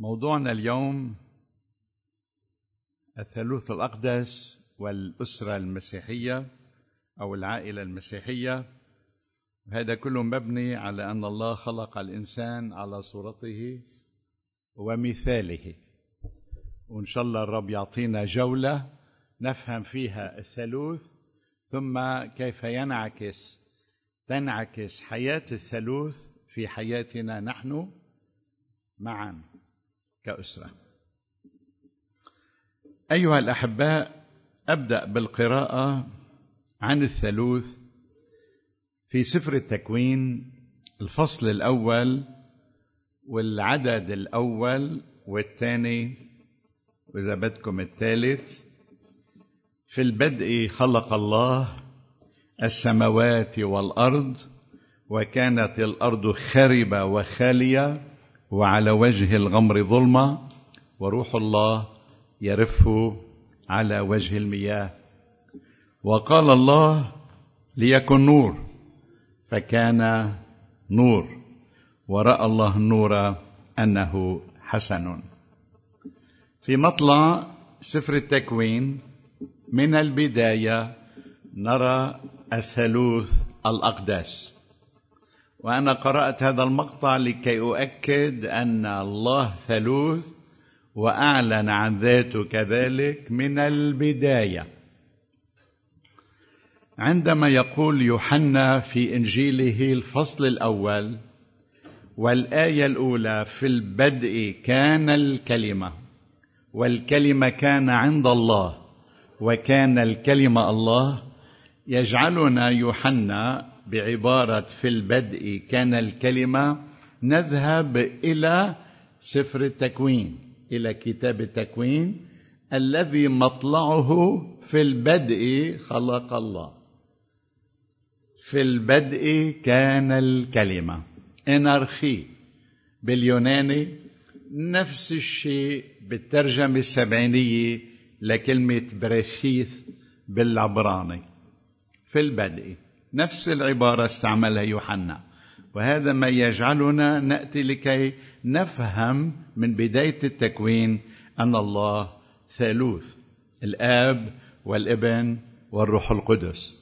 موضوعنا اليوم الثالوث الأقدس والأسرة المسيحية أو العائلة المسيحية. هذا كله مبني على أن الله خلق الإنسان على صورته ومثاله. وإن شاء الله الرب يعطينا جولة نفهم فيها الثالوث ثم كيف ينعكس تنعكس حياة الثالوث في حياتنا نحن معا. كأسرة. أيها الأحباء أبدأ بالقراءة عن الثالوث في سفر التكوين الفصل الأول والعدد الأول والثاني وإذا بدكم الثالث. في البدء خلق الله السماوات والأرض وكانت الأرض خربة وخالية. وعلى وجه الغمر ظلمة وروح الله يرف على وجه المياه. وقال الله ليكن نور. فكان نور. ورأى الله النور أنه حسن. في مطلع سفر التكوين من البداية نرى الثالوث الاقداس وأنا قرأت هذا المقطع لكي أؤكد أن الله ثالوث وأعلن عن ذاته كذلك من البداية. عندما يقول يوحنا في إنجيله الفصل الأول والآية الأولى في البدء كان الكلمة والكلمة كان عند الله وكان الكلمة الله يجعلنا يوحنا بعبارة في البدء كان الكلمة نذهب إلى سفر التكوين إلى كتاب التكوين الذي مطلعه في البدء خلق الله. في البدء كان الكلمة. إنارخي باليوناني نفس الشيء بالترجمة السبعينية لكلمة بريشيث بالعبراني. في البدء نفس العبارة استعملها يوحنا. وهذا ما يجعلنا نأتي لكي نفهم من بداية التكوين أن الله ثالوث الآب والابن والروح القدس.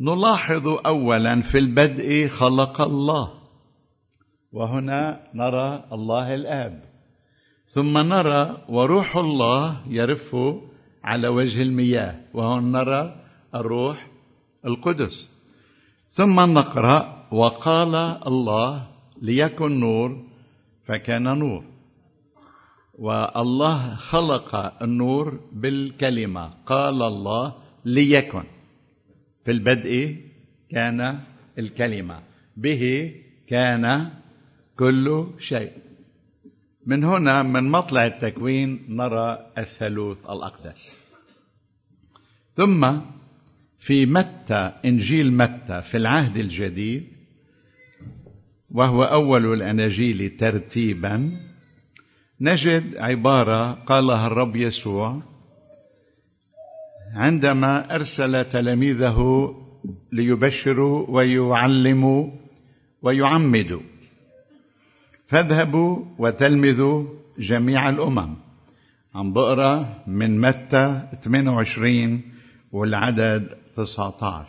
نلاحظ اولا في البدء خلق الله. وهنا نرى الله الآب. ثم نرى وروح الله يرف على وجه المياه. وهنا نرى الروح القدس. ثم نقرأ وقال الله ليكن نور فكان نور. والله خلق النور بالكلمة. قال الله ليكن. في البدء كان الكلمة. به كان كل شيء. من هنا من مطلع التكوين نرى الثالوث الأقدس. ثم في متى إنجيل متى في العهد الجديد وهو أول الأناجيل ترتيبا نجد عبارة قالها الرب يسوع عندما أرسل تلاميذه ليبشروا ويعلموا ويعمدوا. فاذهبوا وتلمذوا جميع الأمم. عم بقرا من متى 28 والعدد 19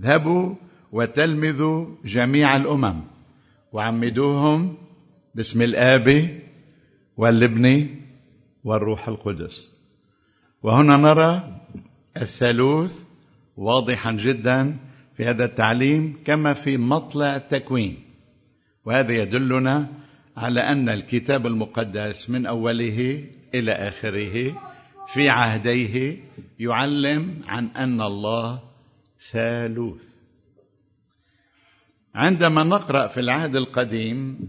اذهبوا وتلمذوا جميع الأمم وعمدوهم باسم الآب والابن والروح القدس. وهنا نرى الثالوث واضحا جدا في هذا التعليم كما في مطلع التكوين. وهذا يدلنا على أن الكتاب المقدس من أوله إلى آخره في عهديه يعلم عن أن الله ثالوث. عندما نقرأ في العهد القديم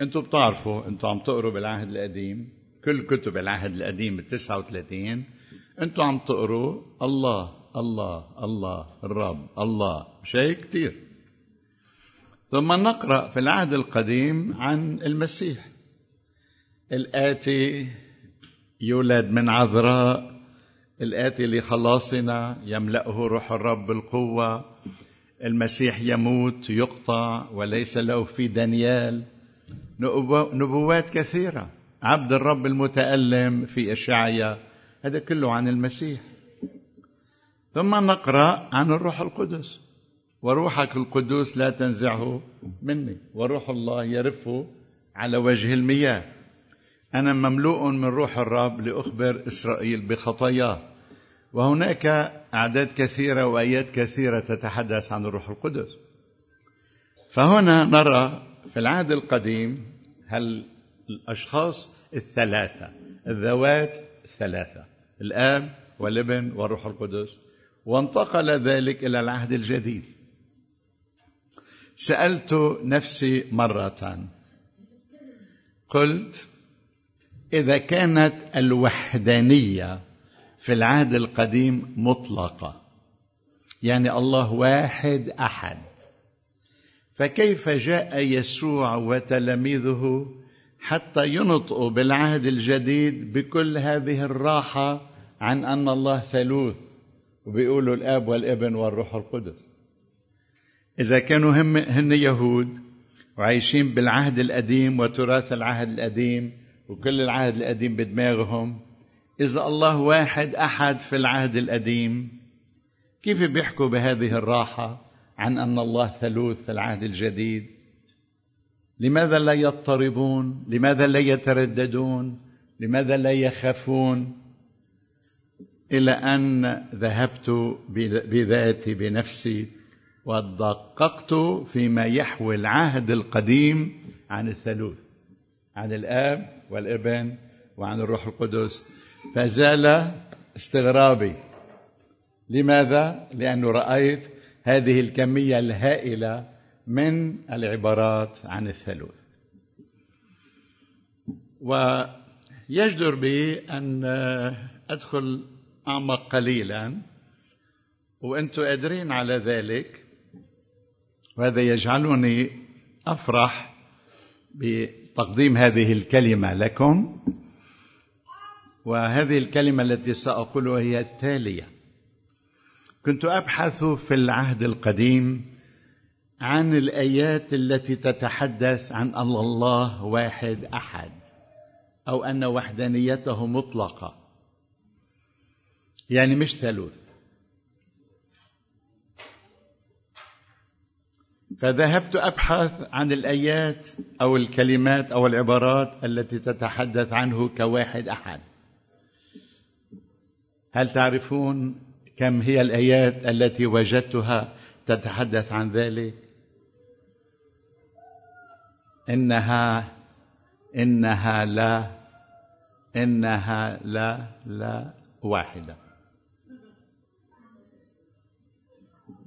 أنتم بتعرفوا أنتم عم تقروا بالعهد القديم كل كتب العهد القديم ال 39 أنتم عم تقروا الله الله الله الرب الله شيء كثير ثم نقرأ في العهد القديم عن المسيح الآتي يولد من عذراء الآتي لخلاصنا يملأه روح الرب بالقوة. المسيح يموت يقطع وليس له في دانيال. نبوات كثيرة. عبد الرب المتألم في إشعيا. هذا كله عن المسيح. ثم نقرأ عن الروح القدس. وروحك القدوس لا تنزعه مني. وروح الله يرف على وجه المياه. أنا مملوء من روح الرب لأخبر إسرائيل بخطاياه. وهناك أعداد كثيرة وآيات كثيرة تتحدث عن الروح القدس. فهنا نرى في العهد القديم هل الأشخاص الثلاثة الذوات الثلاثة الآب والابن والروح القدس وانتقل ذلك إلى العهد الجديد. سألت نفسي مرة قلت إذا كانت الوحدانية في العهد القديم مطلقة يعني الله واحد أحد. فكيف جاء يسوع وتلاميذه حتى ينطقوا بالعهد الجديد بكل هذه الراحة عن أن الله ثالوث؟ وبيقولوا الآب والابن والروح القدس. إذا كانوا هم هن يهود وعايشين بالعهد القديم وتراث العهد القديم وكل العهد القديم بدماغهم. إذا الله واحد أحد في العهد القديم كيف بيحكوا بهذه الراحة عن أن الله ثالوث في العهد الجديد؟ لماذا لا يضطربون؟ لماذا لا يترددون؟ لماذا لا يخافون؟ إلى أن ذهبت بذاتي بنفسي ودققت فيما يحوي العهد القديم عن الثالوث. عن الآب والإبن وعن الروح القدس. فزال استغرابي. لماذا؟ لأنه رأيت هذه الكمية الهائلة من العبارات عن الثالوث. ويجدر بي أن أدخل أعمق قليلا وأنتم قادرين على ذلك. وهذا يجعلني أفرح بتقديم هذه الكلمة لكم. وهذه الكلمة التي سأقولها هي التالية. كنت أبحث في العهد القديم عن الآيات التي تتحدث عن أن الله واحد أحد أو أن وحدانيته مطلقة. يعني مش ثالوث. فذهبت أبحث عن الآيات أو الكلمات أو العبارات التي تتحدث عنه كواحد أحد. هل تعرفون كم هي الآيات التي وجدتها تتحدث عن ذلك؟ إنها إنها لا إنها لا لا واحدة.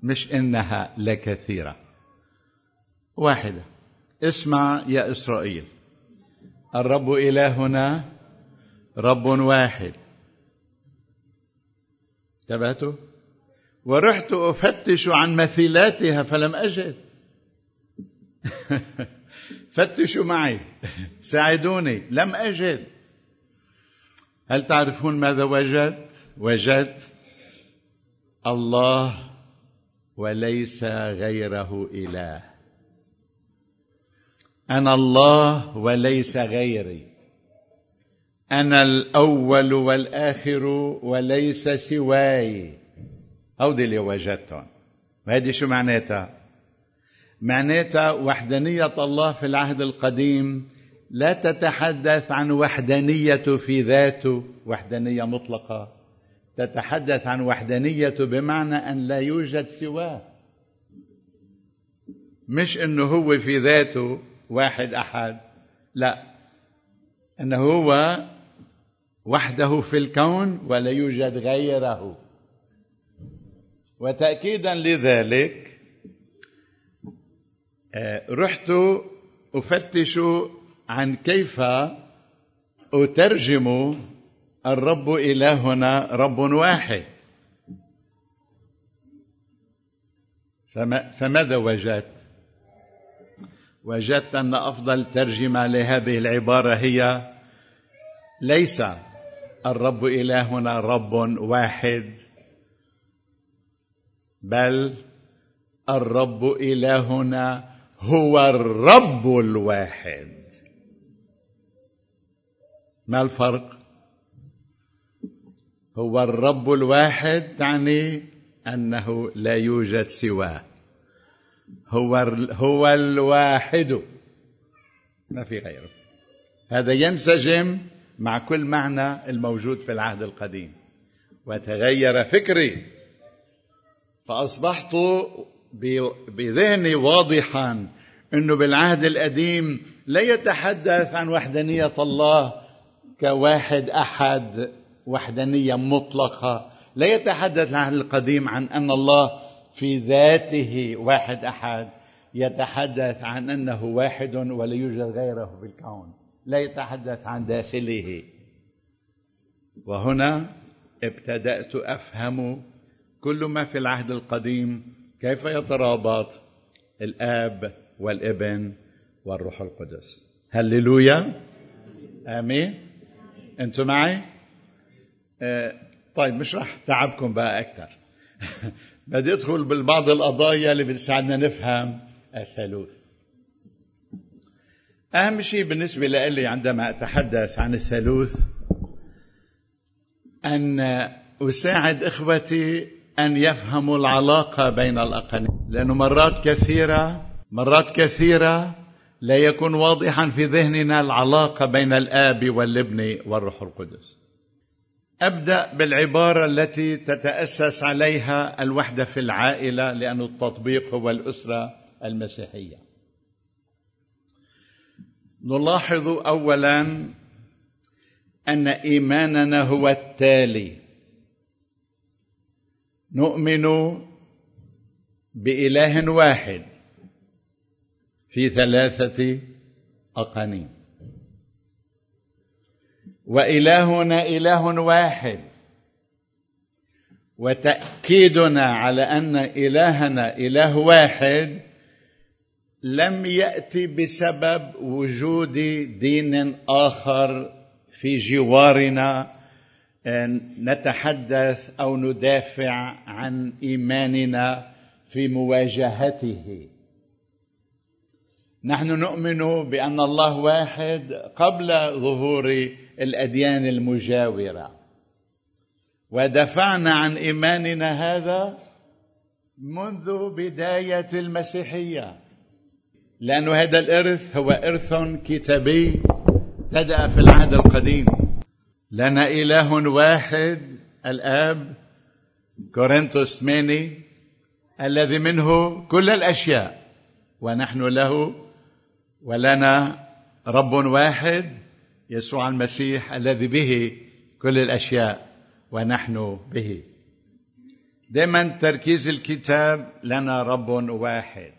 مش إنها لكثيره واحدة. اسمع يا إسرائيل. الرب إلهنا رب واحد. انتبهتوا؟ ورحت أفتش عن مثيلاتها فلم أجد. فتشوا معي. ساعدوني. لم أجد. هل تعرفون ماذا وجدت؟ وجدت الله وليس غيره إله. أنا الله وليس غيري. أنا الأول والآخر وليس سواي. هودي اللي وجدتهم. وهذه شو معناتها؟ معناتها وحدانية الله في العهد القديم لا تتحدث عن وحدانية في ذاته وحدانية مطلقة. تتحدث عن وحدانيته بمعنى أن لا يوجد سواه. مش إنه هو في ذاته واحد أحد. لا. إنه هو وحده في الكون ولا يوجد غيره. وتاكيدا لذلك رحت أفتش عن كيف أترجم الرب إلهنا رب واحد. فما فماذا وجدت؟ وجدت أن أفضل ترجمة لهذه العبارة هي ليس الرب إلهنا رب واحد بل الرب إلهنا هو الرب الواحد. ما الفرق؟ هو الرب الواحد تعني أنه لا يوجد سواه. هو هو الواحد. ما في غيره. هذا ينسجم مع كل معنى الموجود في العهد القديم. وتغير فكري. فأصبحت بذهني واضحا إنه بالعهد القديم لا يتحدث عن وحدانية الله كواحد أحد وحدانية مطلقة. لا يتحدث العهد القديم عن أن الله في ذاته واحد أحد يتحدث عن أنه واحد ولا يوجد غيره في الكون لا يتحدث عن داخله. وهنا ابتدأت أفهم كل ما في العهد القديم كيف يترابط الآب والابن والروح القدس. هللويا. آمين. أنتم معي؟ آه طيب مش راح تعبكم بقى أكثر بدي ادخل بالبعض القضايا اللي بتساعدنا نفهم الثالوث. أهم شيء بالنسبة لي عندما أتحدث عن الثالوث أن أساعد إخوتي أن يفهموا العلاقة بين الاقانيم لأنه مرات كثيرة مرات كثيرة لا يكون واضحا في ذهننا العلاقة بين الآب والابن والروح القدس. أبدأ بالعبارة التي تتأسس عليها الوحدة في العائلة لأن التطبيق هو الأسرة المسيحية. نلاحظ اولا أن إيماننا هو التالي. نؤمن بإله واحد في ثلاثة أقانيم. وإلهنا إله واحد. وتأكيدنا على أن إلهنا إله واحد لم يأتي بسبب وجود دين آخر في جوارنا نتحدث أو ندافع عن إيماننا في مواجهته. نحن نؤمن بأن الله واحد قبل ظهور الأديان المجاورة. ودفعنا عن إيماننا هذا منذ بداية المسيحية. لأن هذا الإرث هو إرث كتابي بدأ في العهد القديم. لنا إله واحد الآب كورنثوس 8 الذي منه كل الأشياء. ونحن له ولنا رب واحد يسوع المسيح الذي به كل الأشياء ونحن به. دائما تركيز الكتاب لنا رب واحد.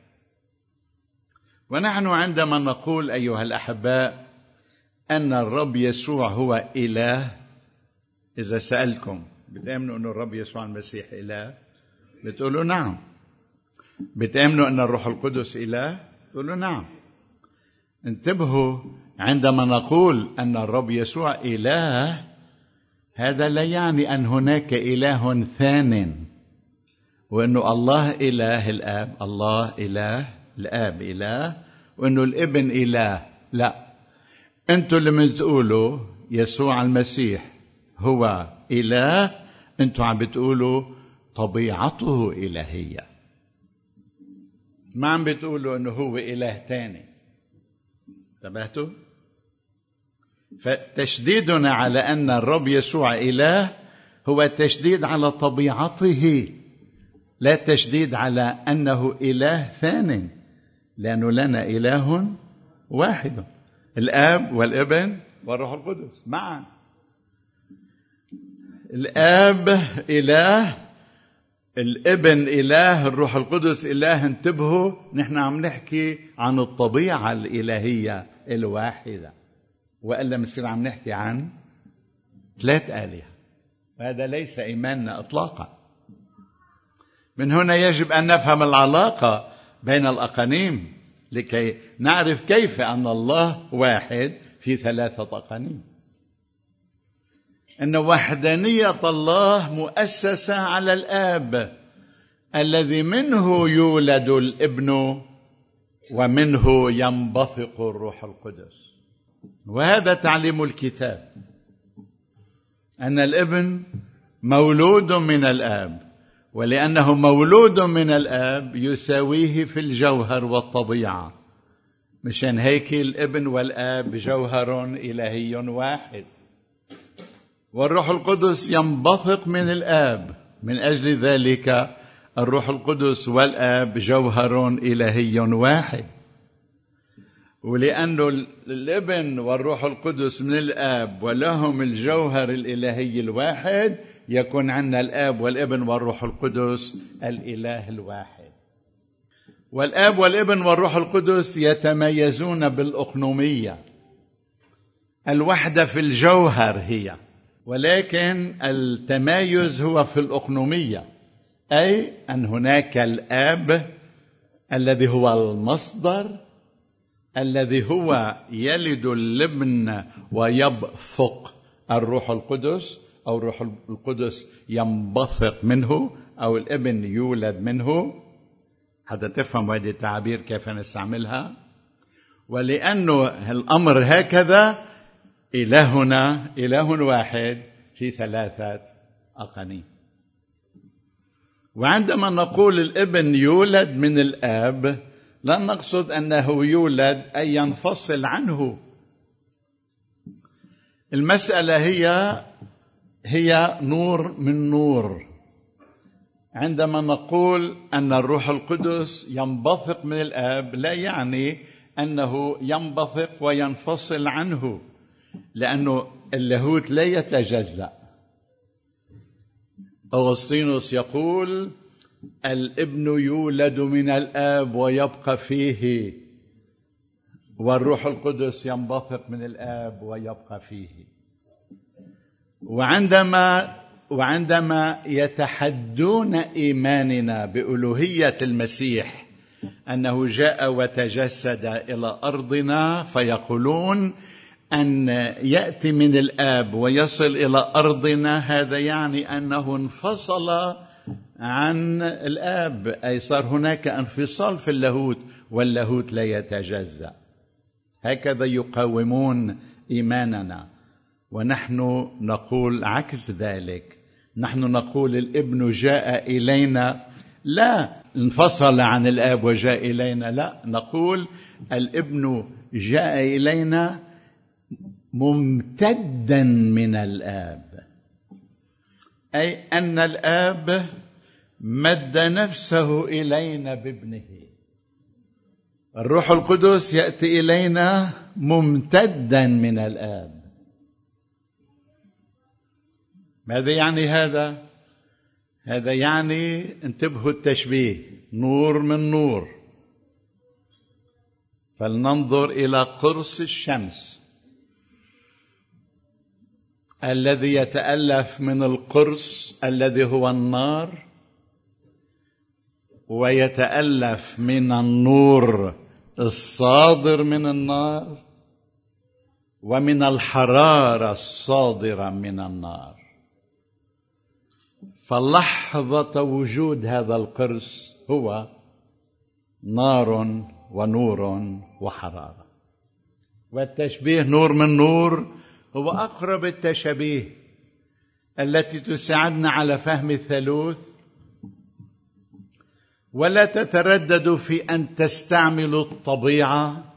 ونحن عندما نقول أيها الأحباء أن الرب يسوع هو إله إذا سألكم بتأمنوا أن الرب يسوع المسيح إله؟ بتقولوا نعم. بتأمنوا أن الروح القدس إله؟ بتقولوا نعم. انتبهوا عندما نقول أن الرب يسوع إله هذا لا يعني أن هناك إله ثان وانه الله إله الآب الله إله الآب إله وانه الإبن إله لا. أنتوا اللي بتقولوا يسوع المسيح هو إله أنتوا عم بتقولوا طبيعته إلهية. ما عم بتقولوا إنه هو إله تاني انتبهتوا؟ فتشديدنا على أن الرب يسوع إله هو تشديد على طبيعته لا تشديد على أنه إله ثان لأنه لنا إله واحد الآب والابن والروح القدس. معا. الآب إله الابن إله الروح القدس إله انتبهوا نحن عم نحكي عن الطبيعة الإلهية الواحدة. وإلا بنصير عم نحكي عن ثلاث آلهة. وهذا ليس إيماننا إطلاقا. من هنا يجب أن نفهم العلاقة بين الأقانيم لكي نعرف كيف أن الله واحد في ثلاثة أقانيم. أن وحدانية الله مؤسسة على الآب الذي منه يولد الإبن ومنه ينبثق الروح القدس. وهذا تعليم الكتاب. أن الابن مولود من الآب ولأنه مولود من الآب يساويه في الجوهر والطبيعة. مشان هيك الابن والآب جوهر إلهي واحد. والروح القدس ينبثق من الآب. من أجل ذلك الروح القدس والآب جوهر إلهي واحد. ولأنه الإبن والروح القدس من الآب ولهم الجوهر الإلهي الواحد يكون عندنا الآب والإبن والروح القدس الإله الواحد. والآب والإبن والروح القدس يتميزون بالأقنومية. الوحدة في الجوهر هي ولكن التمايز هو في الأقنومية. أي أن هناك الآب الذي هو المصدر الذي هو يلد الابن ويبثق. الروح القدس أو الروح القدس ينبثق منه أو الابن يولد منه. حتى تفهم هذه التعابير كيف نستعملها. ولأنه الأمر هكذا إلهنا إله واحد في ثلاثة أقانيم. وعندما نقول الابن يولد من الآب لا نقصد أنه يولد أي ينفصل عنه. المسألة هي هي نور من نور. عندما نقول أن الروح القدس ينبثق من الآب لا يعني أنه ينبثق وينفصل عنه لأنه اللاهوت لا يتجزأ. أغسطينوس يقول الابن يولد من الآب ويبقى فيه. والروح القدس ينبثق من الآب ويبقى فيه. وعندما وعندما يتحدون إيماننا بألوهية المسيح أنه جاء وتجسد إلى أرضنا فيقولون أن يأتي من الآب ويصل إلى أرضنا. هذا يعني أنه انفصل عن الآب أي صار هناك انفصال في اللاهوت واللاهوت لا يتجزأ. هكذا يقاومون إيماننا. ونحن نقول عكس ذلك. نحن نقول الابن جاء إلينا لا انفصل عن الآب وجاء إلينا لا. نقول الابن جاء إلينا ممتدا من الآب. أي أن الآب مد نفسه إلينا بابنه. الروح القدس يأتي إلينا ممتدا من الآب. ماذا يعني هذا؟ هذا يعني انتبهوا التشبيه نور من نور. فلننظر إلى قرص الشمس. الذي يتألف من القرص الذي هو النار ويتألف من النور الصادر من النار ومن الحرارة الصادرة من النار. فلحظة وجود هذا القرص هو نار ونور وحرارة. والتشبيه نور من نور هو أقرب التشابيه التي تساعدنا على فهم الثالوث ولا تترددوا في أن تستعملوا الطبيعة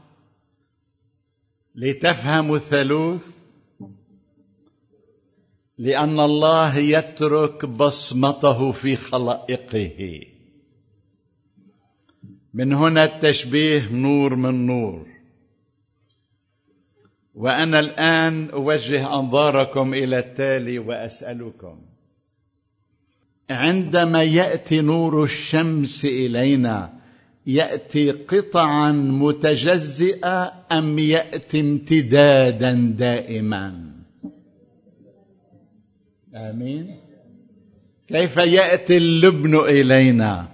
لتفهموا الثالوث لأن الله يترك بصمته في خلائقه. من هنا التشبيه نور من نور. وأنا الآن أوجه أنظاركم إلى التالي وأسألكم. عندما يأتي نور الشمس إلينا يأتي قطعا متجزئة أم يأتي امتدادا دائما؟ آمين. كيف يأتي اللبن إلينا؟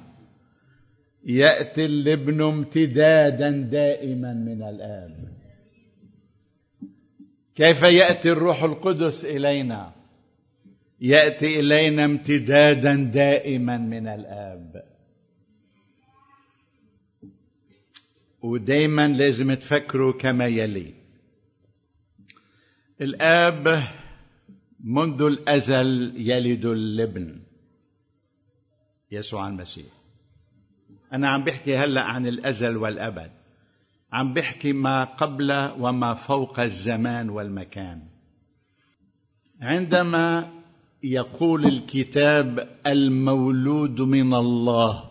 يأتي اللبن امتدادا دائما من الاب كيف يأتي الروح القدس إلينا؟ يأتي إلينا امتدادا دائما من الآب. ودايما لازم تفكروا كما يلي. الآب منذ الأزل يلد الابن يسوع المسيح. أنا عم بحكي هلأ عن الأزل والأبد. عم بحكي ما قبل وما فوق الزمان والمكان. عندما يقول الكتاب المولود من الله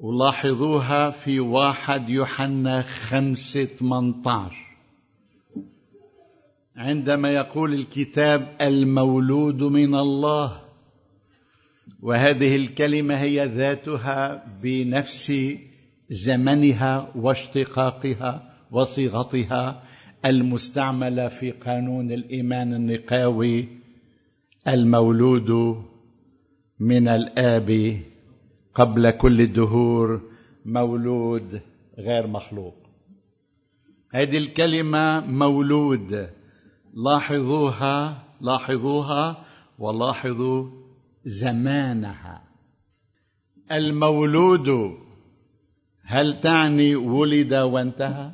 ولاحظوها في واحد يوحنا خمسة 18 عندما يقول الكتاب المولود من الله وهذه الكلمة هي ذاتها بنفس زمنها واشتقاقها وصيغتها المستعملة في قانون الإيمان النقاوي المولود من الآب قبل كل الدهور مولود غير مخلوق. هذه الكلمة مولود لاحظوها لاحظوها ولاحظوا زمانها. المولود هل تعني ولد وانتهى؟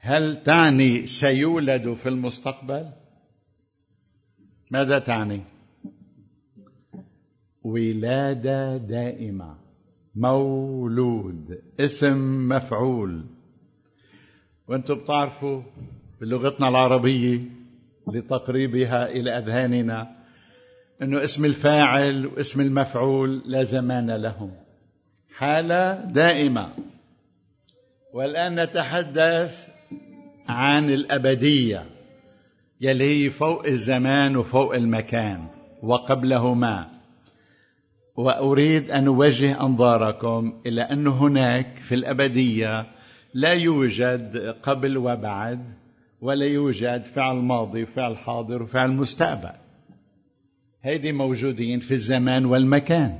هل تعني سيولد في المستقبل؟ ماذا تعني؟ ولادة دائمة مولود اسم مفعول. وأنتم بتعرفوا بلغتنا العربية لتقريبها إلى أذهاننا إنه اسم الفاعل واسم المفعول لا زمان لهم. حالة دائمة. والآن نتحدث عن الأبدية يلي هي فوق الزمان وفوق المكان وقبلهما. وأريد أن أوجه أنظاركم إلى أن هناك في الأبدية لا يوجد قبل وبعد ولا يوجد فعل ماضي وفعل حاضر وفعل مستقبل. هيدي موجودين في الزمان والمكان.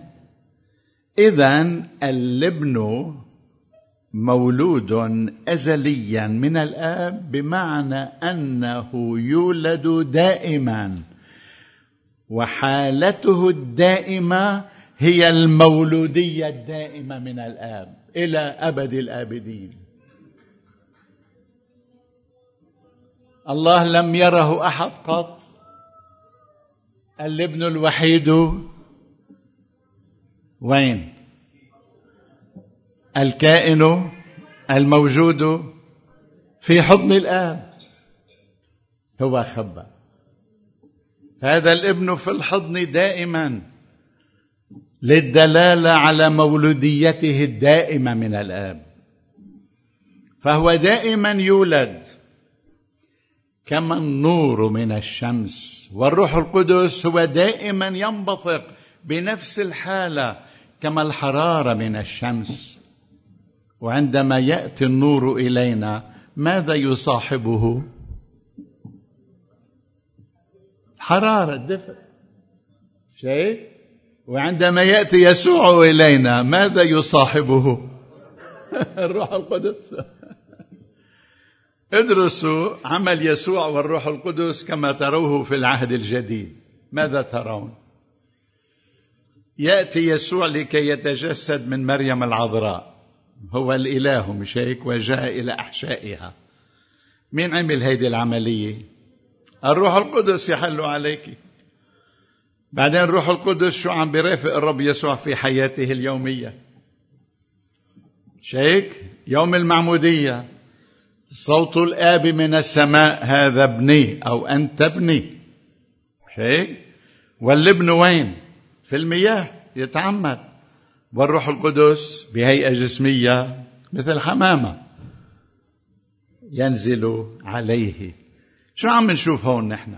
اذا الابن مولود ازليا من الآب بمعنى أنه يولد دائما. وحالته الدائمة هي المولودية الدائمة من الآب إلى أبد الآبدين. الله لم يره أحد قط. الابن الوحيد. وين؟ الكائن الموجود في حضن الآب. هو خبى هذا الابن في الحضن دائما. للدلالة على مولوديته الدائمة من الآب. فهو دائما يولد. كما النور من الشمس والروح القدس هو دائما ينبثق بنفس الحالة كما الحرارة من الشمس. وعندما يأتي النور إلينا ماذا يصاحبه؟ حرارة دفء. شيء وعندما يأتي يسوع إلينا ماذا يصاحبه؟ الروح القدس. ادرسوا عمل يسوع والروح القدس كما تروه في العهد الجديد. ماذا ترون؟ يأتي يسوع لكي يتجسد من مريم العذراء. هو الإله مش هيك وجاء إلى أحشائها. مين عمل هيدي العملية؟ الروح القدس يحل عليك. بعدين الروح القدس شو عم بيرافق الرب يسوع في حياته اليومية؟ شيك؟ يوم المعمودية. صوت الآب من السماء هذا ابني أو أنت ابني شيء. والابن وين؟ في المياه يتعمد. والروح القدس بهيئة جسمية مثل حمامة ينزل عليه. شو عم نشوف هون نحن؟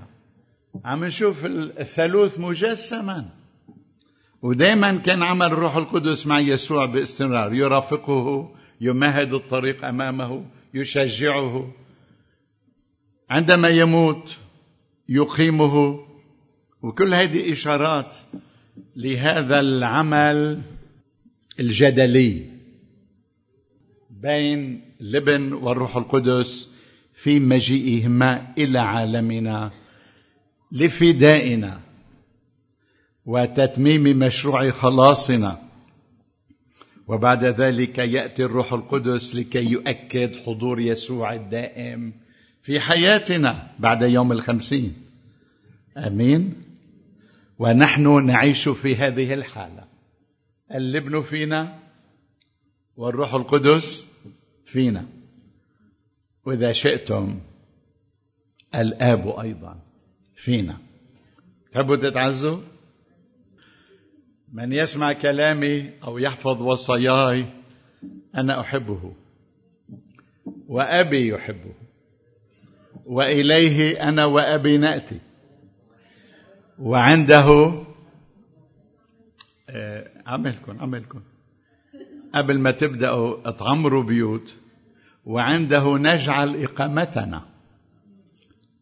عم نشوف الثالوث مجسما. ودائما كان عمل الروح القدس مع يسوع باستمرار. يرافقه يمهد الطريق أمامه. يشجعه. عندما يموت يقيمه. وكل هذه إشارات لهذا العمل الجدلي بين الابن والروح القدس في مجيئهما إلى عالمنا لفدائنا وتتميم مشروع خلاصنا. وبعد ذلك يأتي الروح القدس لكي يؤكد حضور يسوع الدائم في حياتنا بعد يوم الخمسين. آمين. ونحن نعيش في هذه الحالة. الابن فينا والروح القدس فينا. وإذا شئتم الآب أيضا فينا. تحبوا تتعزوا من يسمع كلامي أو يحفظ وصاياي أنا أحبه وأبي يحبه وإليه أنا وأبي نأتي وعنده آه، عملكم عملكم قبل ما تبداوا تعمروا بيوت وعنده نجعل إقامتنا.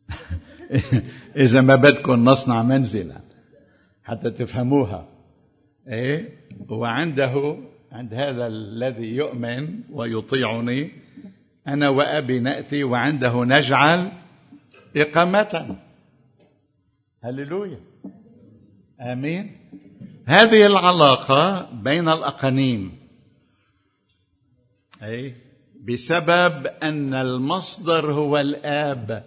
إذا ما بدكم نصنع منزلا حتى تفهموها. إيه؟ وعنده عند هذا الذي يؤمن ويطيعني أنا وأبي نأتي وعنده نجعل اقامتنا هللويا. آمين. هذه العلاقة بين الأقانيم. اي بسبب أن المصدر هو الآب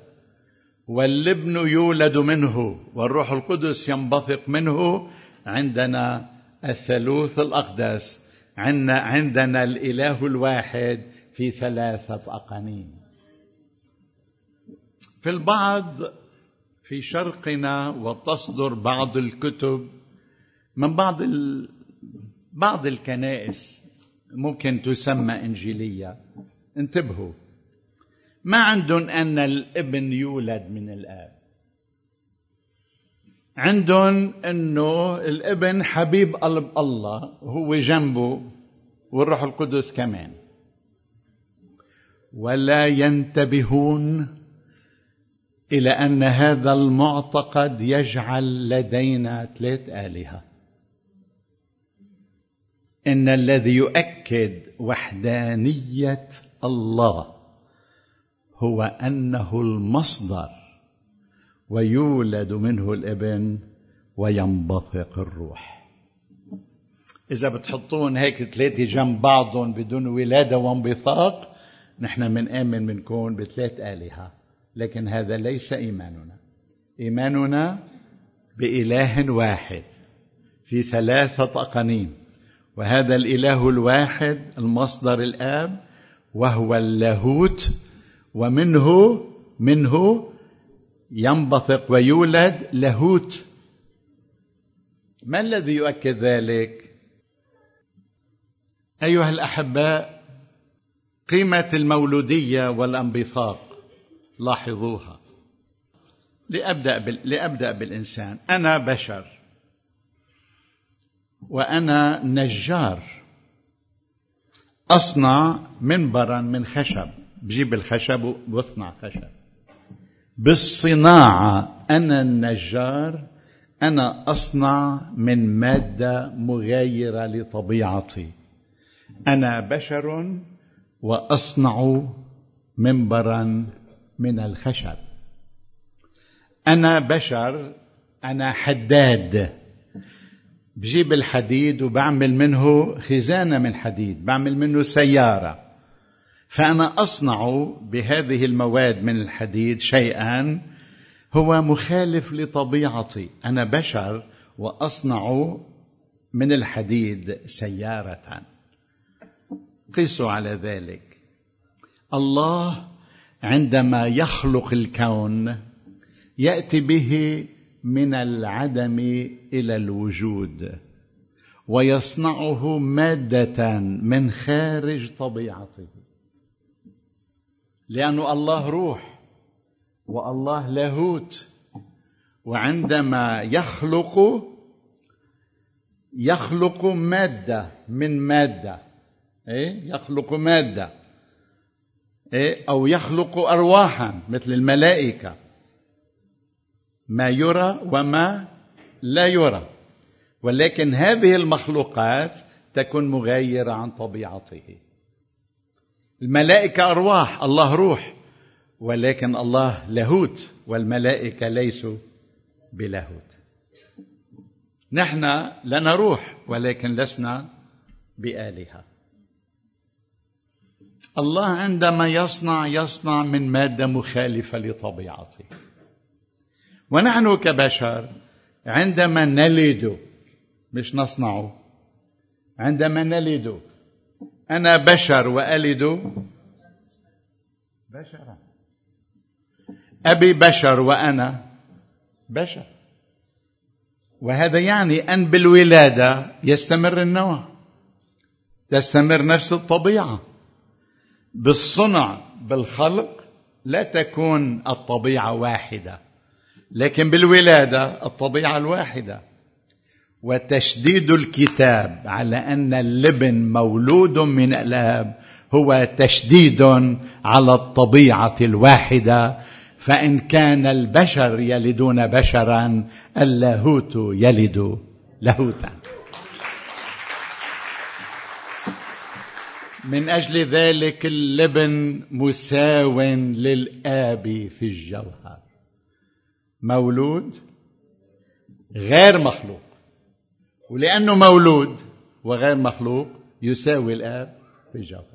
والابن يولد منه والروح القدس ينبثق منه عندنا. الثالوث الأقدس. عندنا عندنا الإله الواحد في ثلاثة أقانيم. في البعض في شرقنا وتصدر بعض الكتب من بعض ال... بعض الكنائس ممكن تسمى إنجيلية. انتبهوا. ما عندهم أن الابن يولد من الآب. عندهم إنه الابن حبيب قلب الله وهو جنبه والروح القدس كمان. ولا ينتبهون إلى أن هذا المعتقد يجعل لدينا ثلاث آلهة. إن الذي يؤكد وحدانية الله هو أنه المصدر ويولد منه الإبن وينبثق الروح. إذا بتحطون هيك ثلاثة جنب بعضهم بدون ولادة وانبثاق نحن بنآمن بنكون بثلاث آلهة. لكن هذا ليس إيماننا. إيماننا بإله واحد في ثلاثة أقانيم. وهذا الإله الواحد المصدر الآب وهو اللاهوت ومنه منه ينبثق ويولد لاهوت ما الذي يؤكد ذلك؟ أيها الاحباء قيمة المولودية والانبثاق لاحظوها. لأبدأ بال... لأبدأ بالإنسان. أنا بشر وأنا نجار. أصنع منبرا من خشب. بجيب الخشب واصنع خشب. بالصناعة. أنا النجار أنا أصنع من مادة مغايرة لطبيعتي. أنا بشر وأصنع منبرا من الخشب. أنا بشر أنا حداد. بجيب الحديد وبعمل منه خزانة من حديد بعمل منه سيارة. فأنا أصنع بهذه المواد من الحديد شيئا هو مخالف لطبيعتي. أنا بشر وأصنع من الحديد سيارة. قيسوا على ذلك. الله عندما يخلق الكون يأتي به من العدم إلى الوجود ويصنعه مادة من خارج طبيعته. لأن الله روح والله لاهوت وعندما يخلق يخلق مادة من مادة إيه؟ يخلق مادة إيه؟ أو يخلق أرواحا مثل الملائكة ما يرى وما لا يرى ولكن هذه المخلوقات تكون مغايرة عن طبيعته الملائكة أرواح الله روح. ولكن الله لاهوت والملائكة ليسوا بلاهوت. نحن لنا روح ولكن لسنا بآلهة. الله عندما يصنع يصنع من مادة مخالفة لطبيعته. ونحن كبشر عندما نلد مش نصنعه عندما نلد أنا بشر وألد. بشرا أبي بشر وأنا. بشر. وهذا يعني أن بالولادة يستمر النوع تستمر نفس الطبيعة. بالصنع بالخلق لا تكون الطبيعة واحدة لكن بالولادة الطبيعة الواحدة. وتشديد الكتاب على أن اللبن مولود من الآب هو تشديد على الطبيعة الواحدة. فإن كان البشر يلدون بشرا اللاهوت يلد لاهوتا. من أجل ذلك اللبن مساو للآب في الجوهر. مولود غير مخلوق. ولأنه مولود وغير مخلوق يساوي الآب في الجوهر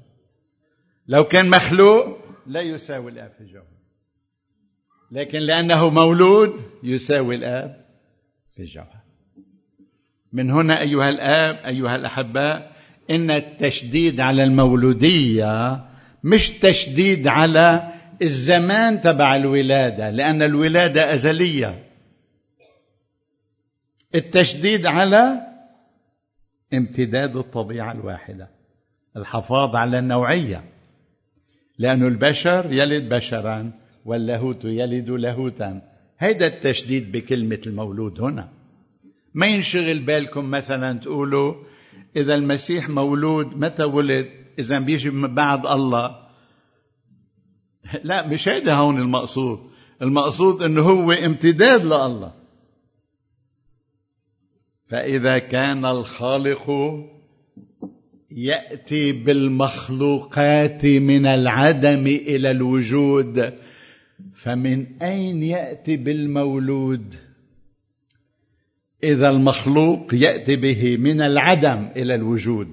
لو كان مخلوق لا يساوي الآب في الجوهر لكن لأنه مولود يساوي الآب في الجوهر من هنا أيها الآب أيها الاحباء إن التشديد على المولودية مش تشديد على الزمان تبع الولادة لأن الولادة أزلية. التشديد على امتداد الطبيعة الواحدة الحفاظ على النوعية. لأن البشر يلد بشرا واللاهوت يلد لاهوتا. هيدا التشديد بكلمة المولود هنا. ما ينشغل بالكم مثلا تقولوا إذا المسيح مولود متى ولد؟ إذا بيجي من بعد الله. لا مش هيدا هون المقصود. المقصود إنه هو امتداد لله. فإذا كان الخالق يأتي بالمخلوقات من العدم إلى الوجود فمن أين يأتي بالمولود؟ إذا المخلوق يأتي به من العدم إلى الوجود.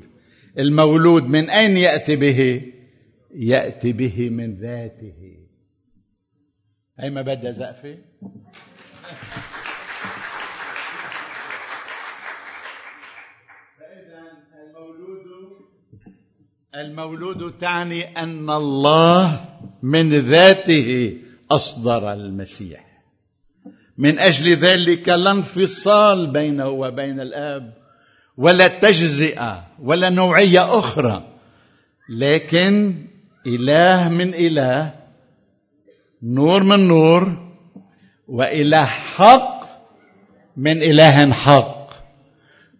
المولود من أين يأتي به؟ يأتي به من ذاته. أي ما بدها زقفة؟ المولود تعني أن الله من ذاته أصدر المسيح. من أجل ذلك لا انفصال بينه وبين الآب ولا تجزئة ولا نوعية أخرى. لكن إله من إله نور من نور وإله حق من إله حق.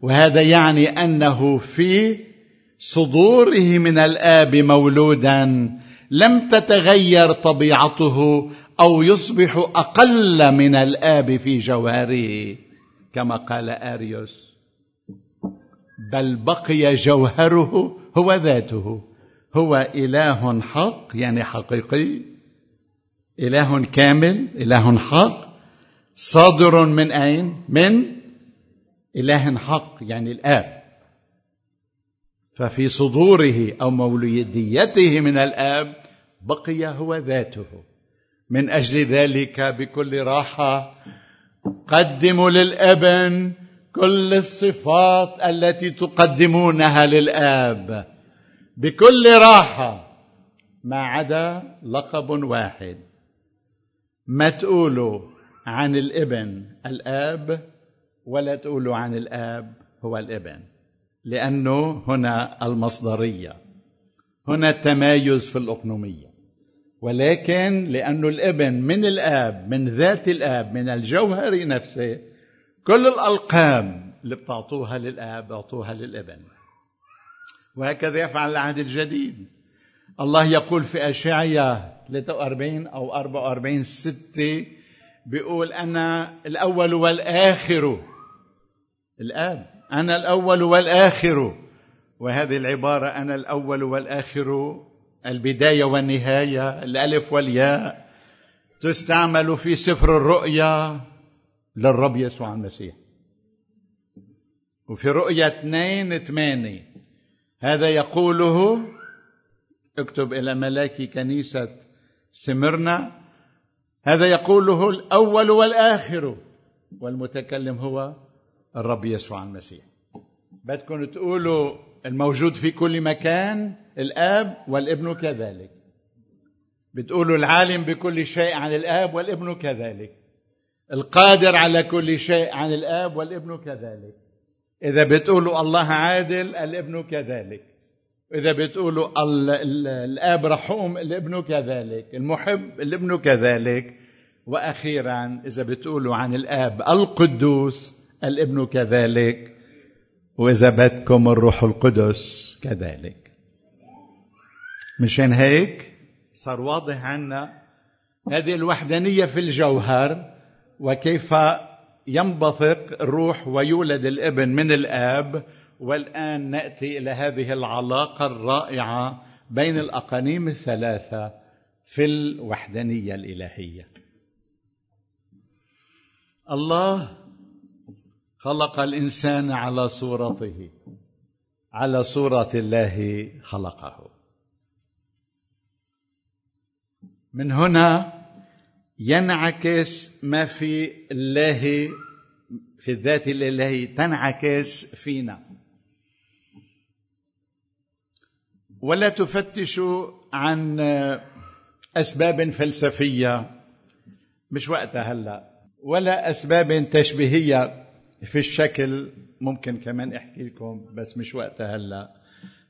وهذا يعني أنه في صدوره من الآب مولودا لم تتغير طبيعته أو يصبح أقل من الآب في جوهره كما قال آريوس. بل بقي جوهره هو ذاته هو إله حق يعني حقيقي إله كامل إله حق. صادر من أين؟ من إله حق يعني الآب. ففي صدوره أو مولوديته من الآب بقي هو ذاته. من أجل ذلك بكل راحة قدموا للابن كل الصفات التي تقدمونها للآب. بكل راحة ما عدا لقب واحد. ما تقولوا عن الإبن الآب ولا تقولوا عن الآب هو الإبن. لأنه هنا المصدرية. هنا التمايز في الأقنومية. ولكن لأنه الابن من الآب من ذات الآب من الجوهر نفسه كل الالقاب اللي بتعطوها للآب اعطوها للابن. وهكذا يفعل العهد الجديد. الله يقول في اشعياء 43 أو 44 6 بيقول أنا الأول والآخر. الآب. أنا الأول والآخر. وهذه العبارة أنا الأول والآخر. البداية والنهاية الألف والياء. تستعمل في سفر الرؤيا للرب يسوع المسيح. وفي رؤيا اثنين ثمانية هذا يقوله اكتب إلى ملاك كنيسة سمرنا. هذا يقوله الأول والآخر. والمتكلم هو الرب يسوع المسيح. بدكم تقولوا الموجود في كل مكان الآب والابن كذلك. بتقولوا العالم بكل شيء عن الآب والابن كذلك. القادر على كل شيء عن الآب والابن كذلك. إذا بتقولوا الله عادل الابن كذلك. إذا بتقولوا الآب رحوم الابن كذلك. المحب الابن كذلك. وأخيرا إذا بتقولوا عن الآب القدوس الابن كذلك وإذا بدكم الروح القدس كذلك. مشان هيك صار واضح عنا هذه الوحدانية في الجوهر وكيف ينبثق الروح ويولد الابن من الآب. والآن نأتي إلى هذه العلاقة الرائعة بين الأقانيم الثلاثة في الوحدانية الإلهية. الله خلق الإنسان على صورته على صورة الله خلقه. من هنا ينعكس ما في الله في الذات الإلهي تنعكس فينا. ولا تفتش عن أسباب فلسفية مش وقتها هلا ولا أسباب تشبيهية. في الشكل ممكن كمان أحكي لكم بس مش وقتها هلأ.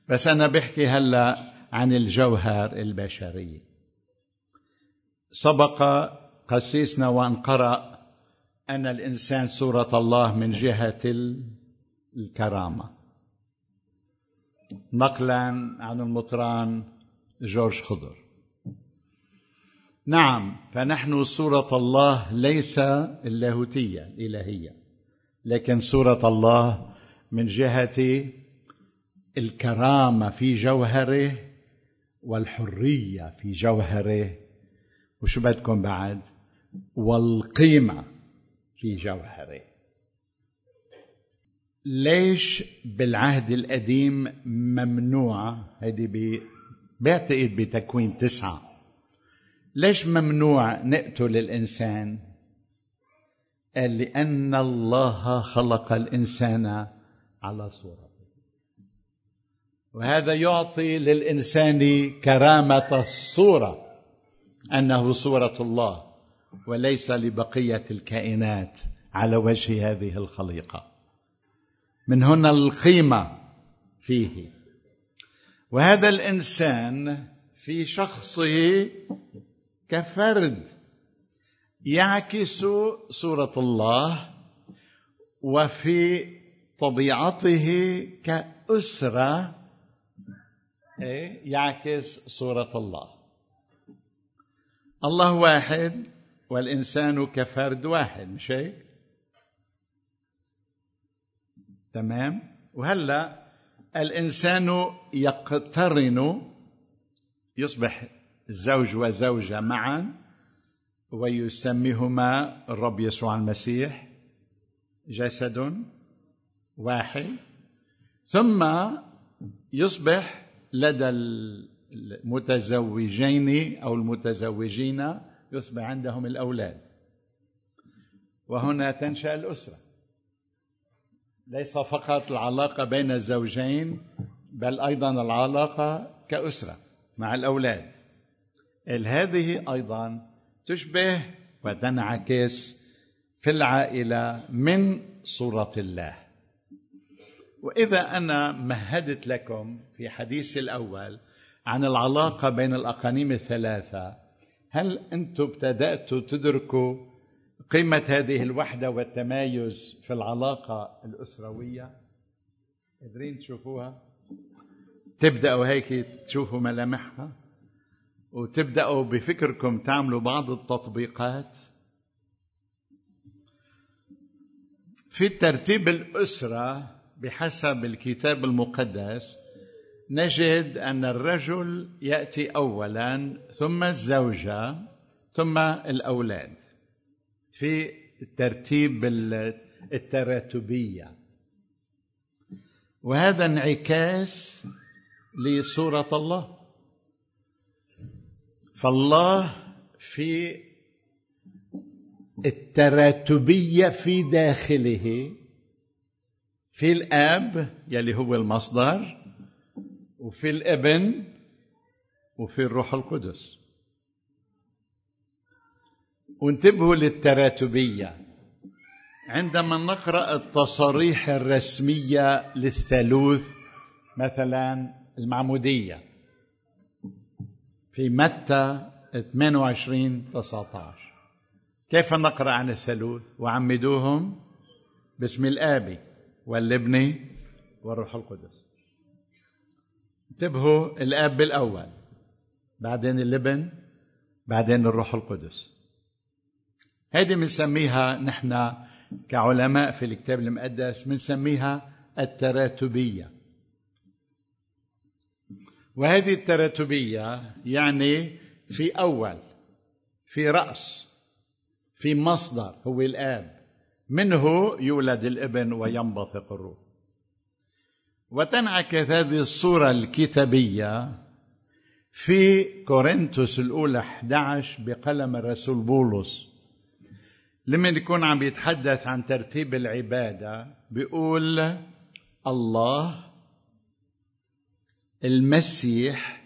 بس أنا بحكي هلأ عن الجوهر البشري. سبق قسيسنا وأن قرأ أن الإنسان صورة الله من جهة الكرامة. نقلا عن المطران جورج خضر. نعم فنحن صورة الله ليس اللاهوتية الإلهية. لكن صورة الله من جهة الكرامة في جوهره والحرية في جوهره. وشو بدكم بعد؟ والقيمة في جوهره. ليش بالعهد القديم ممنوع؟ هيدي بعتقد بتكوين تسعة. ليش ممنوع نقتل الإنسان؟ قال لأن الله خلق الإنسان على صورته وهذا يعطي للإنسان كرامة الصورة أنه صورة الله وليس لبقية الكائنات على وجه هذه الخليقة. من هنا القيمة فيه. وهذا الإنسان في شخصه كفرد. يعكس صوره الله وفي طبيعته كأسرة إيه؟ يعكس صوره الله الله واحد والإنسان كفرد واحد مش هيك؟ تمام؟ وهلا الإنسان يقترن يصبح زوج وزوجة معا ويسميهما الرب يسوع المسيح جسد واحد. ثم يصبح لدى المتزوجين أو المتزوجين يصبح عندهم الأولاد. وهنا تنشأ الأسرة. ليس فقط العلاقة بين الزوجين بل أيضا العلاقة كأسرة مع الأولاد. هذه أيضا تشبه وتنعكس في العائلة من صورة الله. وإذا أنا مهدت لكم في حديثي الأول عن العلاقة بين الأقانيم الثلاثة هل أنتم ابتدأتوا تدركوا قيمة هذه الوحدة والتمايز في العلاقة الأسروية قادرين تشوفوها؟ تبدأوا هيك تشوفوا ملامحها؟ وتبدأوا بفكركم تعملوا بعض التطبيقات. في ترتيب الأسرة بحسب الكتاب المقدس نجد أن الرجل يأتي اولا ثم الزوجة ثم الأولاد. في الترتيب التراتبية. وهذا انعكاس لصورة الله. فالله في التراتبية في داخله. في الآب يلي هو المصدر وفي الابن وفي الروح القدس. وانتبهوا للتراتبية. عندما نقرأ التصاريح الرسمية للثالوث مثلا المعمودية. في متى 28 19 كيف نقرأ عن الثالوث؟ وعمدوهم باسم الآب والابن والروح القدس. انتبهوا الآب بالأول بعدين الابن بعدين الروح القدس. هذه بنسميها نحن كعلماء في الكتاب المقدس بنسميها التراتبية. وهذه التراتبية يعني في أول في رأس في مصدر هو الآب. منه يولد الابن وينبثق الروح. وتنعكس هذه الصورة الكتابية في كورنثوس الأولى 11 بقلم الرسول بولس. لما يكون عم يتحدث عن ترتيب العبادة بيقول الله المسيح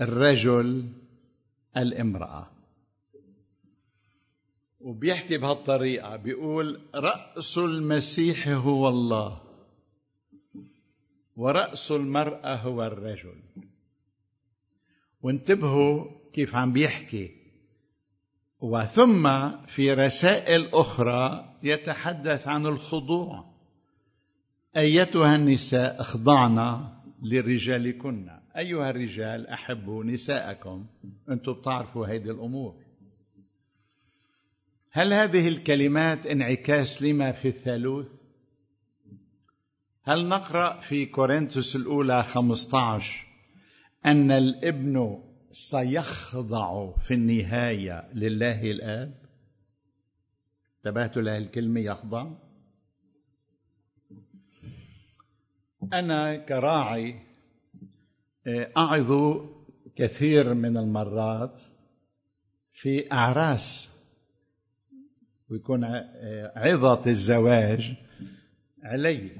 الرجل الامرأة. وبيحكي بهالطريقة بيقول رأس المسيح هو الله ورأس المرأة هو الرجل. وانتبهوا كيف عم بيحكي. وثم في رسائل أخرى يتحدث عن الخضوع. أيتها النساء أخضعنا. لرجالكن. أيها الرجال أحبوا نساءكم. أنتم بتعرفوا هذه الأمور. هل هذه الكلمات انعكاس لما في الثالوث؟ هل نقرأ في كورنثوس الأولى 15 أن الابن سيخضع في النهاية لله الآب؟ انتبهتوا لهذه الكلمة يخضع؟ أنا كراعي آه، أعظ كثير من المرات في أعراس ويكون آه، عظة الزواج علي.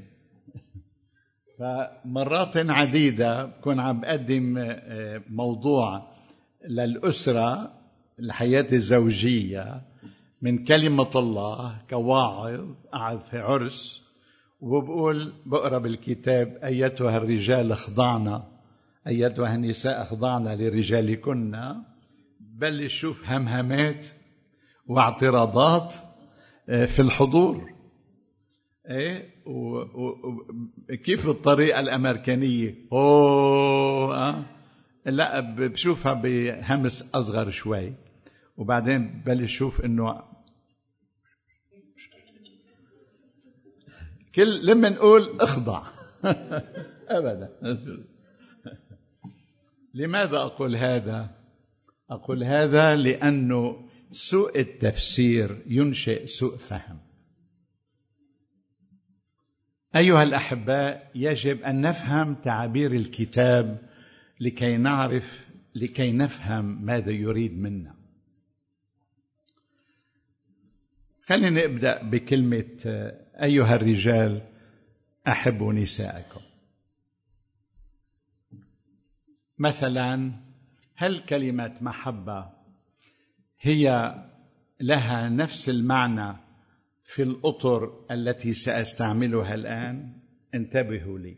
فمرات عديدة بكون عم بقدم آه، موضوع للأسرة الحياة الزوجية من كلمة الله كواعظ قاعد في عرس. وبقول بقرأ بالكتاب أيتها الرجال اخضعنا أيتها النساء اخضعنا لرجالكن؟ بلش شوف همهمات واعتراضات آه، في الحضور. إيه؟ وكيف الطريقة الأمريكانية؟ أوه أه؟ لا بشوفها بهمس أصغر شوي. وبعدين بلش شوف إنه كل لما نقول اخضع. ابدا. لماذا أقول هذا؟ أقول هذا لأنه سوء التفسير ينشئ سوء فهم. أيها الأحباء يجب أن نفهم تعابير الكتاب لكي نعرف لكي نفهم ماذا يريد منا. خلينا نبدأ بكلمة أيها الرجال احبوا نساءكم مثلا هل كلمة محبة هي لها نفس المعنى في الأطر التي سأستعملها الآن؟ انتبهوا لي.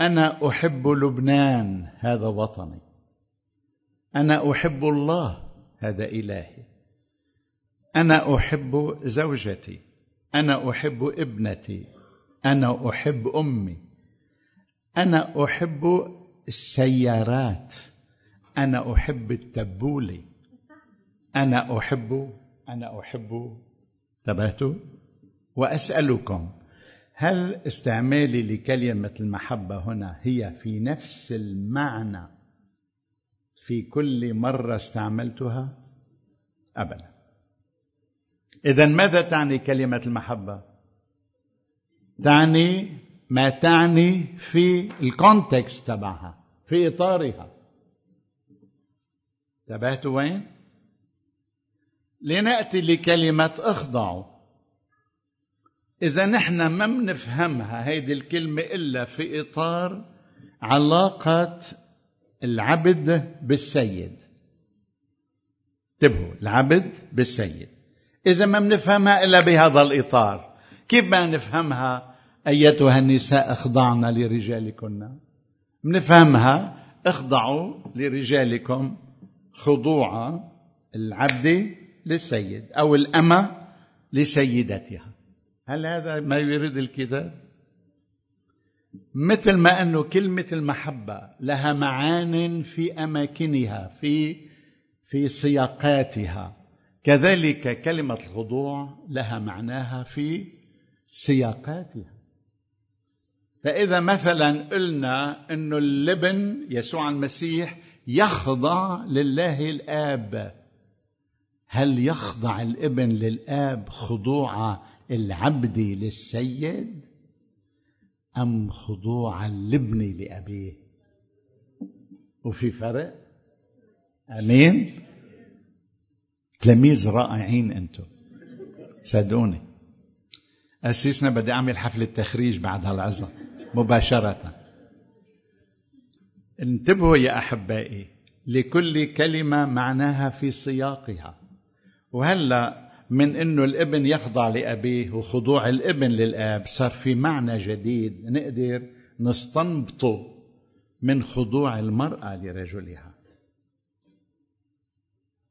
أنا أحب لبنان هذا وطني. أنا أحب الله هذا إلهي. أنا أحب زوجتي. أنا أحب ابنتي. أنا أحب أمي. أنا أحب السيارات. أنا أحب التبولي. أنا أحب أنا أحب. انتبهتوا؟ وأسألكم هل استعمالي لكلمة المحبة هنا هي في نفس المعنى في كل مرة استعملتها؟ ابدا. إذا ماذا تعني كلمة المحبة؟ تعني ما تعني في الكونتكست تبعها في إطارها. انتبهتوا وين؟ لنأتي لكلمة اخضعوا إذا نحن ما بنفهمها هيدي الكلمة إلا في إطار علاقة العبد بالسيد. انتبهوا العبد بالسيد. إذا ما بنفهمها إلا بهذا الإطار. كيف ما نفهمها أيتها النساء أخضعن لرجالكن؟ بنفهمها اخضعوا لرجالكم خضوع العبد للسيد أو الأمة لسيدتها. هل هذا ما يريد الكتاب؟ مثل ما أنه كلمة المحبة لها معان في أماكنها في في سياقاتها. كذلك كلمة الخضوع لها معناها في سياقاتها. فإذا مثلا قلنا أنه اللبن يسوع المسيح يخضع لله الآب. هل يخضع الابن للآب خضوع العبد للسيد أم خضوع الابن لأبيه؟ وفي فرق؟ أمين. تلاميذ رائعين أنتم. صدقوني. أسيسنا بدي أعمل حفلة تخريج بعد هالعظة مباشرة. انتبهوا يا أحبائي لكل كلمة معناها في سياقها. وهلا من إنه الابن يخضع لأبيه وخضوع الابن للآب صار في معنى جديد نقدر نستنبطه من خضوع المرأة لرجلها.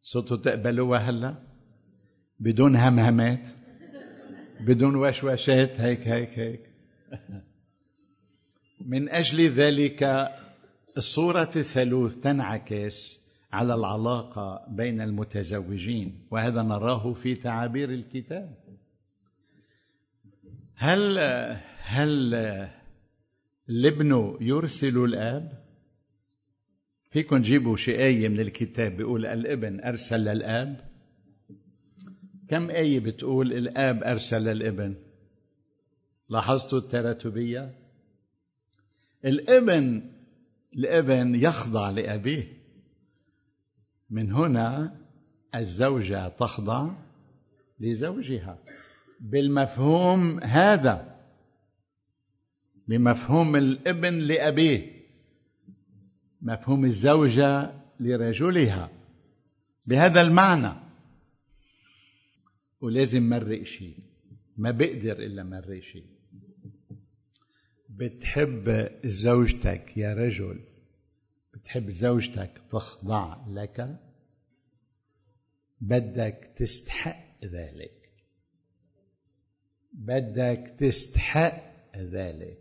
صرتوا تقبلوها هلا؟ بدون همهمات؟ بدون وشوشات؟ هيك هيك هيك. من أجل ذلك الصورة الثالوث تنعكس على العلاقة بين المتزوجين وهذا نراه في تعابير الكتاب. هل هل الابن يرسل الآب؟ فيكم تجيبوا شيء آية من الكتاب بيقول الابن أرسل الآب كم آية بتقول الآب أرسل الابن لاحظتوا التراتبية؟ الابن الابن يخضع لأبيه. من هنا الزوجة تخضع لزوجها. بالمفهوم هذا بمفهوم الابن لأبيه. مفهوم الزوجة لرجلها. بهذا المعنى. ولازم مرق شيء. ما بقدر إلا مرق شيء. بتحب زوجتك يا رجل. بتحب زوجتك تخضع لك. بدك تستحق ذلك. بدك تستحق ذلك.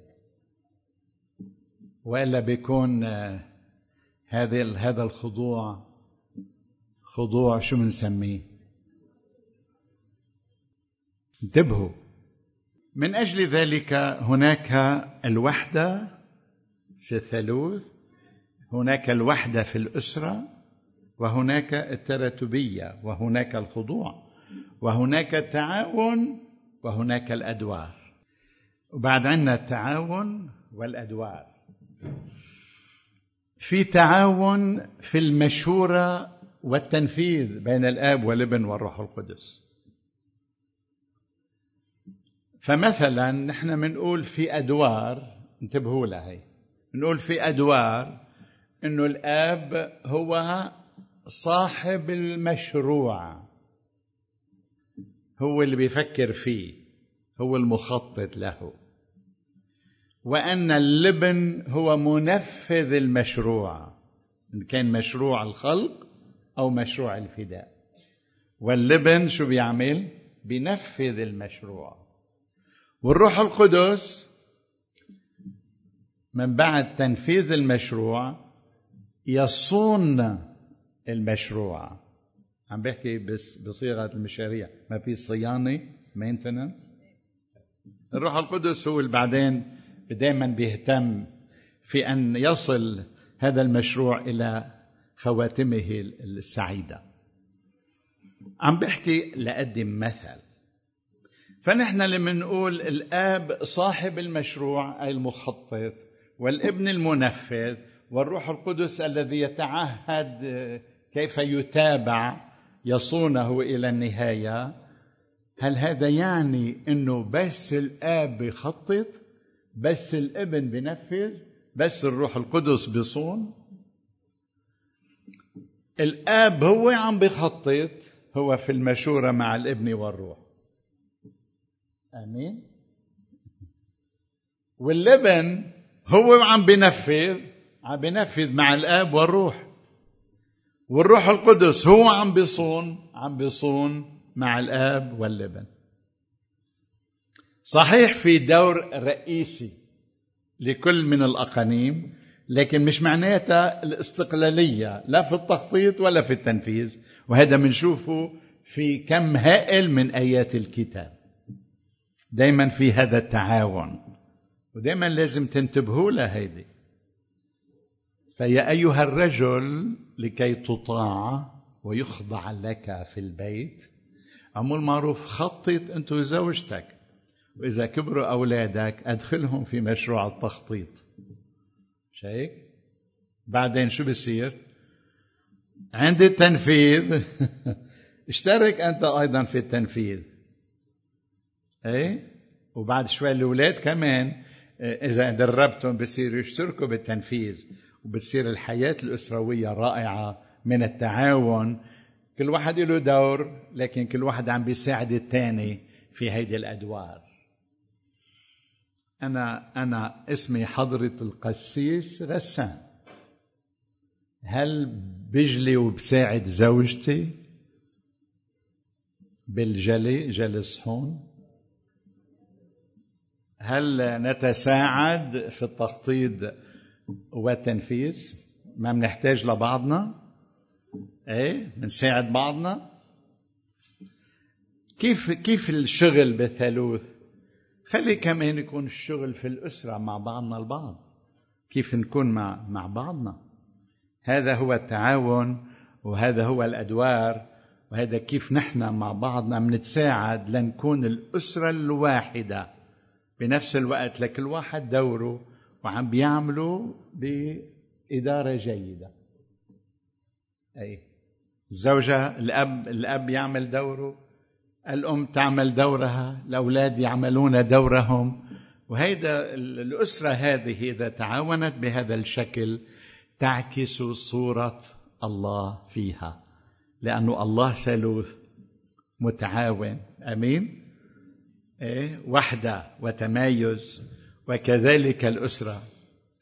وإلا بيكون هذا هذا الخضوع خضوع شو بنسميه؟ انتبهوا. من أجل ذلك هناك الوحدة في الثالوث هناك الوحدة في الأسرة وهناك التراتبية وهناك الخضوع وهناك التعاون وهناك الأدوار. وبعد عندنا التعاون والأدوار. في تعاون في المشورة والتنفيذ بين الآب والابن والروح القدس. فمثلا نحن بنقول في أدوار انتبهوا لهي نقول في أدوار إنه الآب هو صاحب المشروع. هو اللي بيفكر فيه. هو المخطط له. وأن اللبن هو منفذ المشروع إن كان مشروع الخلق أو مشروع الفداء. واللبن شو بيعمل؟ بينفذ المشروع. والروح القدس من بعد تنفيذ المشروع يصون المشروع. عم بحكي بس بصيغة المشاريع. ما في صيانة مينتننس الروح القدس هو اللي بعدين دائما بيهتم في أن يصل هذا المشروع إلى خواتمه السعيدة. عم بحكي لأقدم مثل. فنحن لما نقول الآب صاحب المشروع أي المخطط والابن المنفذ والروح القدس الذي يتعهد كيف يتابع يصونه إلى النهاية هل هذا يعني إنه بس الآب بيخطط بس الابن بنفذ بس الروح القدس بيصون. الاب هو عم بيخطط هو في المشورة مع الابن والروح. آمين؟ والابن هو عم بنفذ عم بنفذ مع الاب والروح. والروح القدس هو عم بيصون عم بيصون مع الاب والابن. صحيح في دور رئيسي لكل من الأقانيم لكن مش معناتها الاستقلالية لا في التخطيط ولا في التنفيذ. وهذا بنشوفه في كم هائل من آيات الكتاب. دائما في هذا التعاون. ودائما لازم تنتبهوا لهيدي فيا أيها الرجل لكي تطاع ويخضع لك في البيت عمول معروف خطط أنت وزوجتك. واذا كبروا أولادك أدخلهم في مشروع التخطيط. مش هيك بعدين شو بصير عند التنفيذ. اشترك أنت أيضا في التنفيذ. إيه؟ وبعد شوي الأولاد كمان إذا دربتهم بصيروا يشتركوا بالتنفيذ وبتصير الحياة الاسرويه رائعة من التعاون. كل واحد له دور لكن كل واحد عم بيساعد الثاني في هيدي الأدوار. أنا أنا اسمي حضرة القسيس غسان. هل بجلي وبساعد زوجتي بالجلي جلي الصحون هل نتساعد في التخطيط والتنفيذ؟ ما بنحتاج لبعضنا؟ إيه بنساعد بعضنا؟ كيف كيف الشغل بالثالوث خلي كمان يكون الشغل في الأسرة مع بعضنا البعض. كيف نكون مع مع بعضنا؟ هذا هو التعاون وهذا هو الأدوار وهذا كيف نحن مع بعضنا بنتساعد لنكون الأسرة الواحدة. بنفس الوقت لكل واحد دوره وعم بيعملوا بإدارة جيدة. أي. الزوجة الأب الأب يعمل دوره. الأم تعمل دورها الأولاد يعملون دورهم. وهيدا الأسرة هذه إذا تعاونت بهذا الشكل تعكس صورة الله فيها. لأنه الله ثالوث متعاون. أمين؟ إيه؟ وحدة وتمايز. وكذلك الأسرة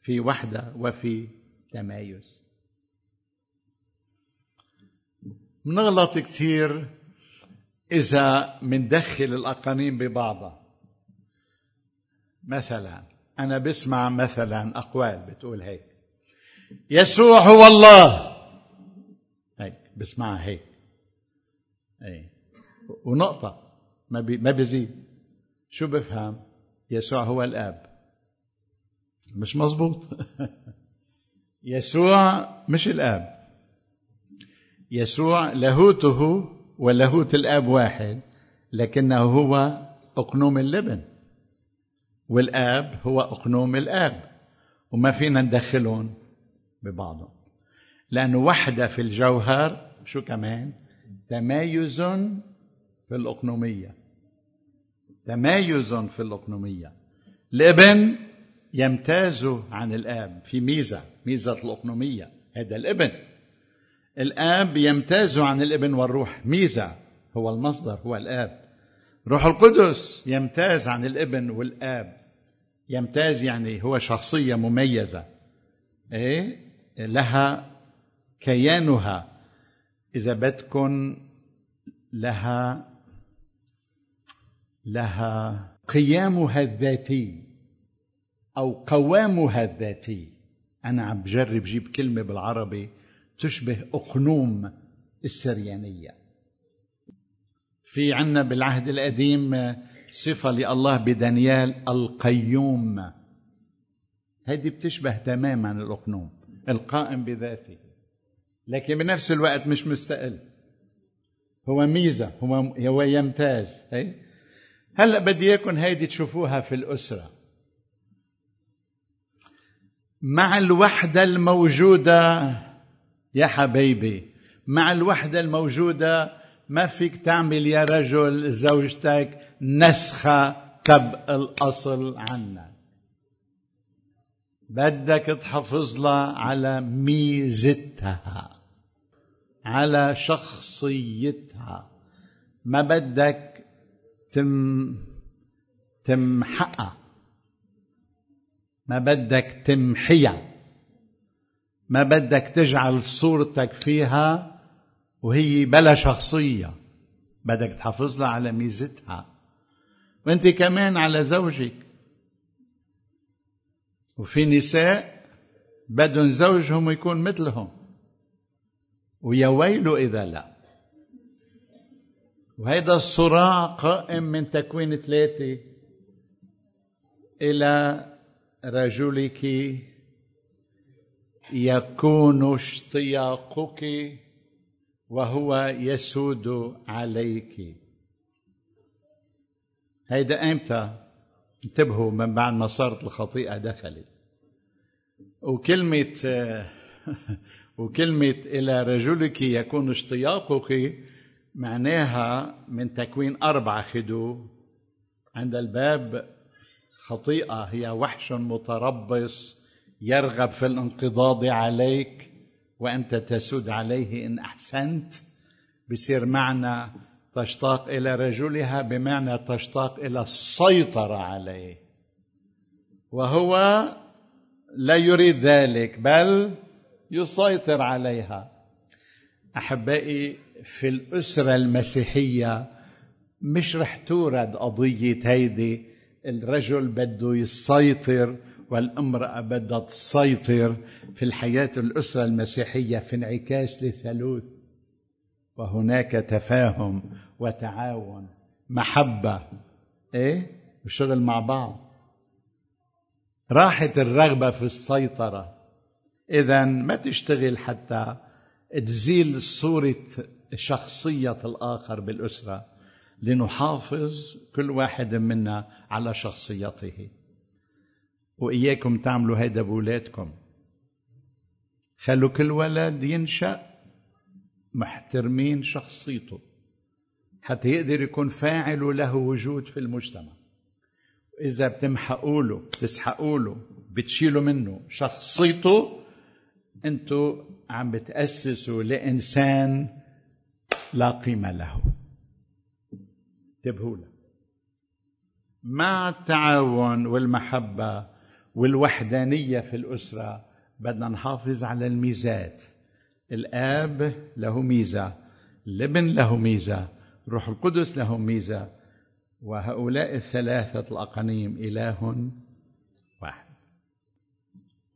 في وحدة وفي تمايز. منغلط كثير إذا مندخل الأقانيم ببعضها. مثلا أنا بسمع مثلا أقوال بتقول هيك. يسوع هو الله. هيك بسمعها هيك. أي ونقطة. ما بي ما بيزيد شو بفهم؟ يسوع هو الآب. مش مزبوط يسوع مش الآب. يسوع لاهوته ولاهوت الآب واحد لكنه هو أقنوم اللبن. والآب هو أقنوم الآب. وما فينا ندخلهم ببعضهم. لأنه وحدة في الجوهر شو كمان؟ تمايز في الأقنومية. تمايز في الأقنومية. الابن يمتاز عن الآب. في ميزة ميزة الأقنومية. هذا الابن. الآب يمتاز عن الابن والروح. ميزة. هو المصدر هو الآب. روح القدس يمتاز عن الابن والآب. يمتاز يعني هو شخصية مميزة. إيه؟ لها كيانها. إذا بدكن لها لها قيامها الذاتي أو قوامها الذاتي. أنا عم بجرب جيب كلمة بالعربي. تشبه أقنوم السريانية. في عنا بالعهد القديم صفة لله بدانيال القيوم. هذه بتشبه تماما الأقنوم القائم بذاته لكن بنفس الوقت مش مستقل. هو ميزة هو هو يمتاز. هي هلأ بدي إياكم هيدي تشوفوها في الأسرة. مع الوحدة الموجودة يا حبيبي مع الوحدة الموجودة ما فيك تعمل يا رجل زوجتك نسخة كب الأصل عنك. بدك تحافظ لها على ميزتها على شخصيتها. ما بدك تم تمحقها. ما بدك تمحيها. ما بدك تجعل صورتك فيها وهي بلا شخصية. بدك تحافظ لها على ميزتها. وأنت كمان على زوجك. وفي نساء بدهم زوجهم يكون مثلهم. ويا ويله إذا لا. وهذا الصراع قائم من تكوين ثلاثة. إلى رجلك يكون اشتياقك وهو يسود عليك. هيدا إمتى؟ انتبهوا من بعد ما صارت الخطيئة دخلت. وكلمة وكلمة إلى رجلك يكون اشتياقك معناها من تكوين أربعة خدو. عند الباب خطيئة هي وحش متربص يرغب في الانقضاض عليك وأنت تسود عليه إن أحسنت. بصير معنى تشتاق إلى رجلها بمعنى تشتاق إلى السيطرة عليه. وهو لا يريد ذلك بل يسيطر عليها. أحبائي في الأسرة المسيحية مش رح تورد قضية هيدي الرجل بده يسيطر والامراه بدها تسيطر في الحياة الأسرة المسيحية في انعكاس للثالوث وهناك تفاهم وتعاون محبة إيه؟ وشغل مع بعض. راحت الرغبة في السيطرة. اذا ما تشتغل حتى تزيل صورة شخصية الآخر بالأسرة لنحافظ كل واحد منا على شخصيته. وإياكم تعملوا هيدا بولادكم. خلوا كل ولد ينشأ محترمين شخصيته حتى يقدر يكون فاعل وله وجود في المجتمع. إذا بتمحقوا له بتسحقوا له بتشيلوا منه شخصيته أنتوا عم بتأسسوا لإنسان لا قيمة له. انتبهوا له. مع التعاون والمحبة والوحدانية في الأسرة. بدنا نحافظ على الميزات. الآب له ميزة الابن له ميزة روح القدس له ميزة. وهؤلاء الثلاثة الأقانيم إله واحد.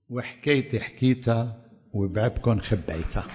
وحكيتي حكيتها وبعبكم خبيتها